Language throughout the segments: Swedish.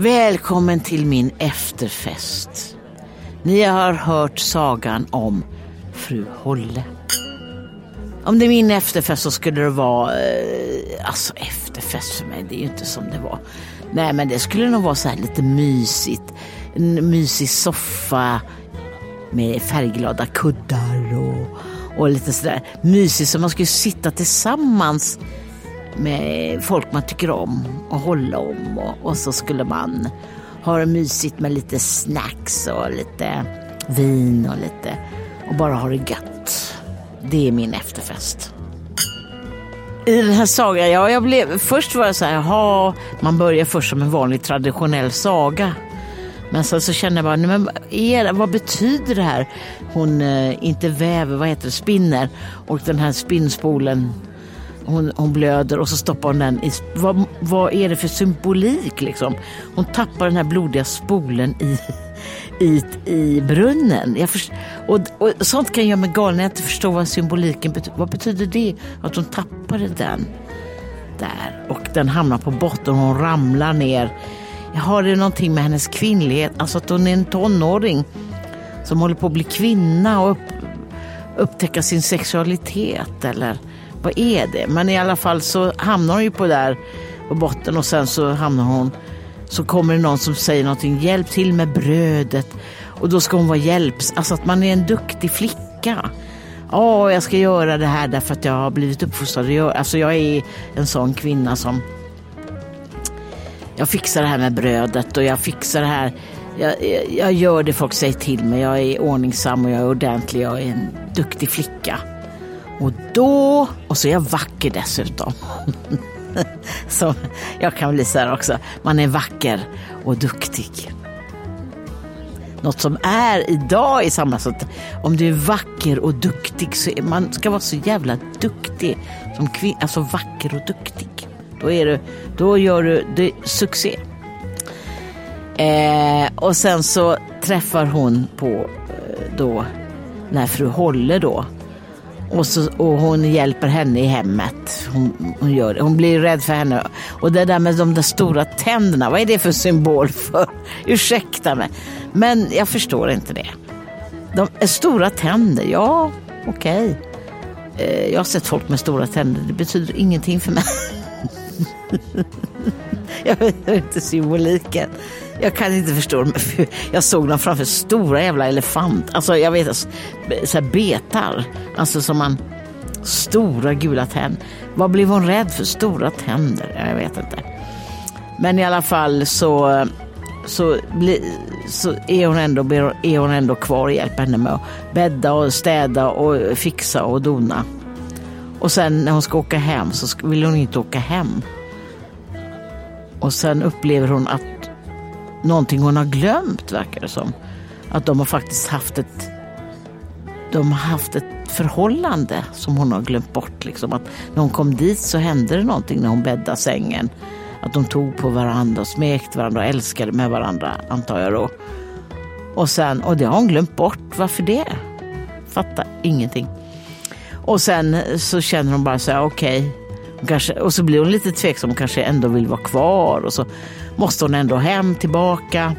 Välkommen till min efterfest. Ni har hört sagan om fru Holle. Om det är min efterfest så skulle det vara, eh, alltså efterfest för mig, det är ju inte som det var. Nej men det skulle nog vara så här lite mysigt. En mysig soffa med färgglada kuddar och, och lite sådär mysigt så man skulle sitta tillsammans med folk man tycker om och hålla om och, och så skulle man ha det mysigt med lite snacks och lite vin och lite och bara ha det gött. Det är min efterfest. I den här sagan, ja, jag blev, först var jag så här, jaha, man börjar först som en vanlig traditionell saga. Men sen så känner jag bara, nej, men er, vad betyder det här? Hon eh, inte väver, vad heter det, spinner och den här spinnspolen hon, hon blöder och så stoppar hon den i... Vad, vad är det för symbolik liksom? Hon tappar den här blodiga spolen i, i, i brunnen. Jag först, och, och sånt kan göra mig galen när jag inte förstår vad symboliken betyder. Vad betyder det? Att hon tappade den där och den hamnar på botten och hon ramlar ner. Har det någonting med hennes kvinnlighet, alltså att hon är en tonåring som håller på att bli kvinna och upp, upptäcka sin sexualitet eller vad är det? Men i alla fall så hamnar hon ju på där på botten och sen så hamnar hon så kommer det någon som säger någonting, hjälp till med brödet och då ska hon vara hjälps, alltså att man är en duktig flicka. Ja, oh, jag ska göra det här därför att jag har blivit uppfostrad. Alltså jag är en sån kvinna som jag fixar det här med brödet och jag fixar det här. Jag, jag, jag gör det folk säger till mig. Jag är ordningsam och jag är ordentlig. Jag är en duktig flicka. Och då, och så är jag vacker dessutom. så jag kan bli så här också, man är vacker och duktig. Något som är idag i samhället, så att om du är vacker och duktig så är man ska vara så jävla duktig som kvinna, alltså vacker och duktig. Då, är du, då gör du det, succé. Eh, och sen så träffar hon på eh, då, när fru Holle då, och, så, och hon hjälper henne i hemmet. Hon, hon, gör det. hon blir rädd för henne. Och det där med de där stora tänderna, vad är det för symbol för? Ursäkta mig. Men jag förstår inte det. De är stora tänder, ja okej. Okay. Jag har sett folk med stora tänder, det betyder ingenting för mig. jag vet inte symboliken. Jag kan inte förstå. Jag såg dem framför stora jävla elefant. Alltså jag vet alltså, så här betar. Alltså som man Stora gula tänder. Vad blev hon rädd för? Stora tänder? Jag vet inte. Men i alla fall så, så, bli, så är, hon ändå, är hon ändå kvar och hjälper henne med att bädda och städa och fixa och dona. Och sen när hon ska åka hem så vill hon inte åka hem. Och sen upplever hon att någonting hon har glömt verkar det som. Att de har faktiskt haft ett de har haft ett förhållande som hon har glömt bort. Liksom. Att när hon kom dit så hände det någonting när hon bäddade sängen. Att de tog på varandra, smekte varandra och älskade med varandra, antar jag då. Och, sen, och det har hon glömt bort. Varför det? Fattar ingenting. Och sen så känner hon bara så här, okej. Okay, och så blir hon lite tveksam, hon kanske ändå vill vara kvar. Och så måste hon ändå hem tillbaka.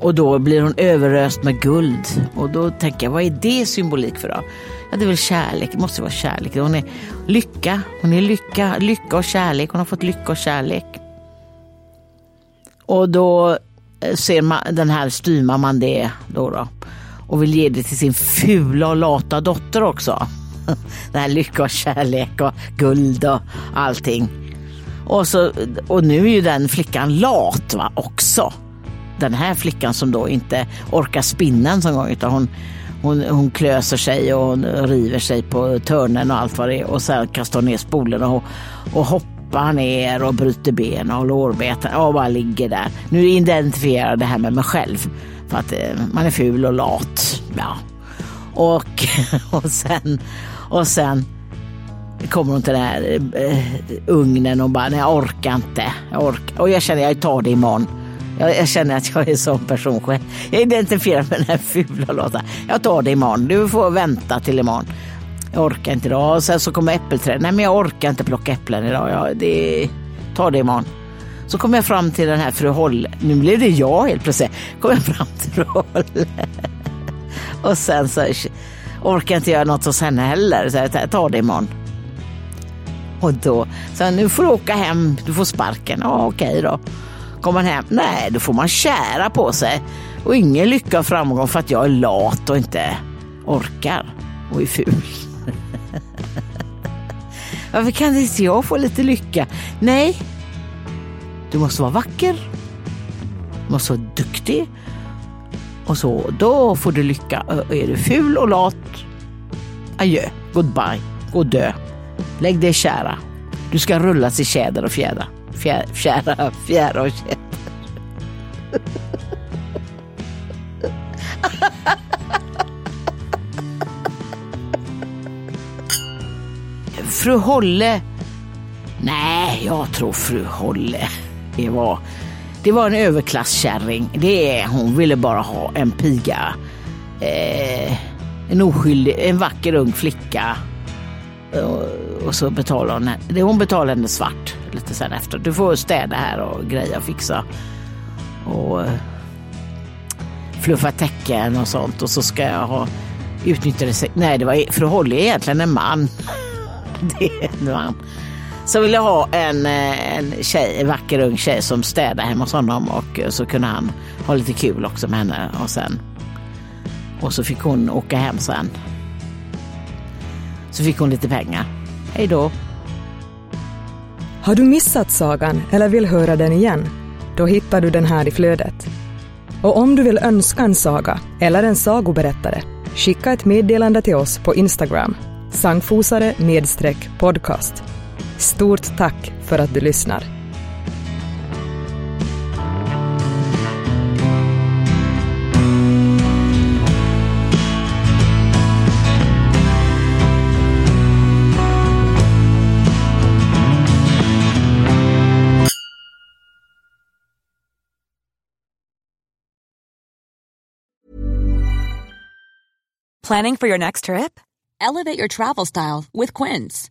Och då blir hon överöst med guld. Och då tänker jag, vad är det symbolik för då? Ja, det är väl kärlek, det måste vara kärlek. Hon är lycka, hon är lycka, lycka och kärlek. Hon har fått lycka och kärlek. Och då eh, ser man, den här styrmamman det då, då och vill ge det till sin fula och lata dotter också. Den här lycka och kärlek och guld och allting. Och, så, och nu är ju den flickan lat va, också den här flickan som då inte orkar spinna en sån gång utan hon, hon, hon klöser sig och hon river sig på törnen och allt vad det är och sen kastar hon ner spolen och, och hoppar ner och bryter ben och lårbeten och bara ligger där. Nu identifierar jag det här med mig själv för att eh, man är ful och lat. Ja. Och, och sen, och sen kommer hon till den här äh, ugnen och bara, nej jag orkar inte. Jag orkar. Och jag känner, jag tar det imorgon. Jag, jag känner att jag är en sån person själv. Jag identifierar mig med den här fula låten. Jag tar det imorgon. Du får vänta till imorgon. Jag orkar inte idag. Och sen så kommer äppelträd. Nej men jag orkar inte plocka äpplen idag. Jag, det, ta det imorgon. Så kommer jag fram till den här fru Holle. Nu blev det jag helt plötsligt. Kommer jag fram till fru Holle. Och sen så orkar inte göra något hos henne heller. Så jag tar det imorgon. Och då, sa nu får du åka hem, du får sparken. Ja okej då. Kommer man hem, nej då får man kära på sig. Och ingen lycka och framgång för att jag är lat och inte orkar och är ful. Varför kan inte jag få lite lycka? Nej, du måste vara vacker. Du måste vara duktig. Och så, då får du lycka. Är du ful och lat, adjö, goodbye, gå och dö. Lägg dig i kära. Du ska rullas i tjäder och fjädrar fjär, fjära, fjära och tjäder. Fru Holle. Nej, jag tror fru Holle. Det var, det var en överklasskärring. Det är, hon ville bara ha en piga. Eh, en oskyldig, en vacker ung flicka. Och, och så betalade hon, hon betalade henne svart lite sen efter. Du får städa här och greja och fixa. Och eh, fluffa täcken och sånt. Och så ska jag ha utnyttjade Nej, det var för Holly egentligen en man. det är en man. Så ville jag ha en, eh, en, tjej, en vacker ung tjej som städade hemma hos honom och eh, så kunde han ha lite kul också med henne. Och, sen, och så fick hon åka hem sen. Så fick hon lite pengar. Hej då. Har du missat sagan eller vill höra den igen? Då hittar du den här i flödet. Och om du vill önska en saga eller en sagoberättare, skicka ett meddelande till oss på Instagram, sangfosare podcast. Stort tack för att du lyssnar. Planning for your next trip? Elevate your travel style with Quince.